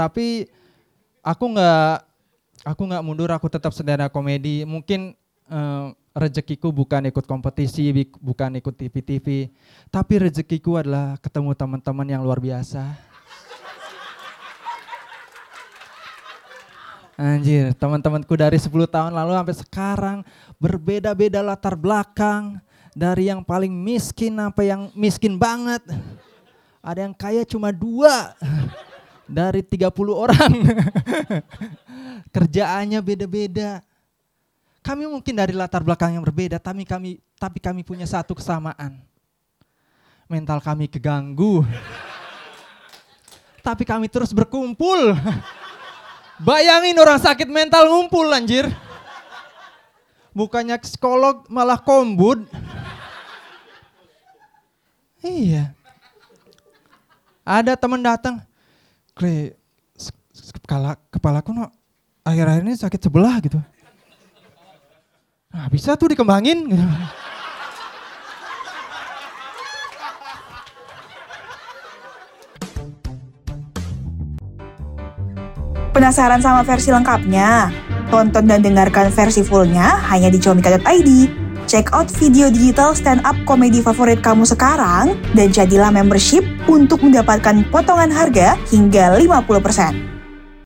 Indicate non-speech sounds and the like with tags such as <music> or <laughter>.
Tapi aku nggak aku nggak mundur, aku tetap up komedi. Mungkin eh, rezekiku bukan ikut kompetisi, bukan ikut TV-TV, tapi rezekiku adalah ketemu teman-teman yang luar biasa. Anjir, teman-temanku dari 10 tahun lalu sampai sekarang berbeda-beda latar belakang. Dari yang paling miskin sampai yang miskin banget. Ada yang kaya cuma dua dari 30 orang. <laughs> Kerjaannya beda-beda. Kami mungkin dari latar belakang yang berbeda, tapi kami tapi kami punya satu kesamaan. Mental kami keganggu. <laughs> tapi kami terus berkumpul. <laughs> Bayangin orang sakit mental ngumpul anjir. Bukannya psikolog malah kombut. Iya. Ada teman datang, S- kepala kepalaku no akhir-akhir ini sakit sebelah gitu. Nah, bisa tuh dikembangin gitu. Penasaran sama versi lengkapnya? Tonton dan dengarkan versi fullnya hanya di comika.id. Check out video digital stand up komedi favorit kamu sekarang dan jadilah membership untuk mendapatkan potongan harga hingga 50%.